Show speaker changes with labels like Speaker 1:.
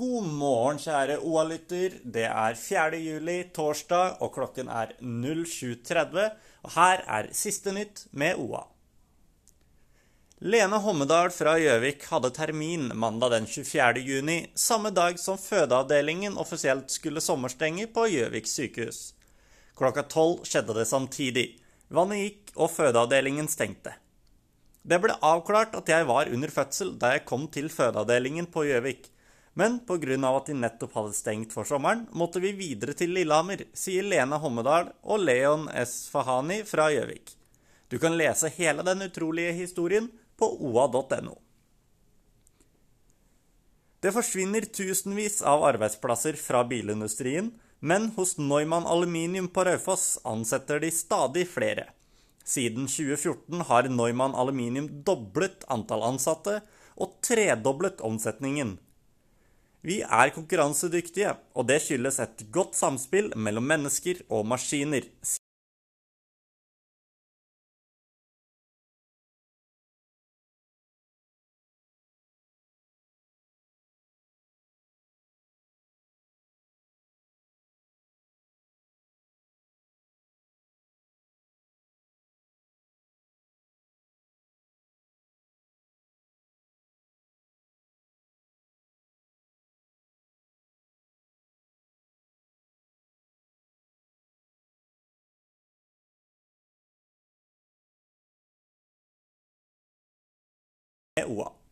Speaker 1: morgen, kjære OA-lytter. Det er 4. juli, torsdag, og klokken er 07.30. Og her er siste nytt med OA. Lene Hommedal fra Gjøvik hadde termin mandag den 24. juni, samme dag som fødeavdelingen offisielt skulle sommerstenge på Gjøvik sykehus. Klokka tolv skjedde det samtidig. Vannet gikk, og fødeavdelingen stengte. Det ble avklart at jeg var under fødsel da jeg kom til fødeavdelingen på Gjøvik. Men pga. at de nettopp hadde stengt for sommeren, måtte vi videre til Lillehammer, sier Lene Hommedal og Leon S. Fahani fra Gjøvik. Du kan lese hele den utrolige historien på oa.no. Det forsvinner tusenvis av arbeidsplasser fra bilindustrien, men hos Neumann Aluminium på Raufoss ansetter de stadig flere. Siden 2014 har Neumann Aluminium doblet antall ansatte og tredoblet omsetningen. Vi er konkurransedyktige, og det skyldes et godt samspill mellom mennesker og maskiner. Med OA.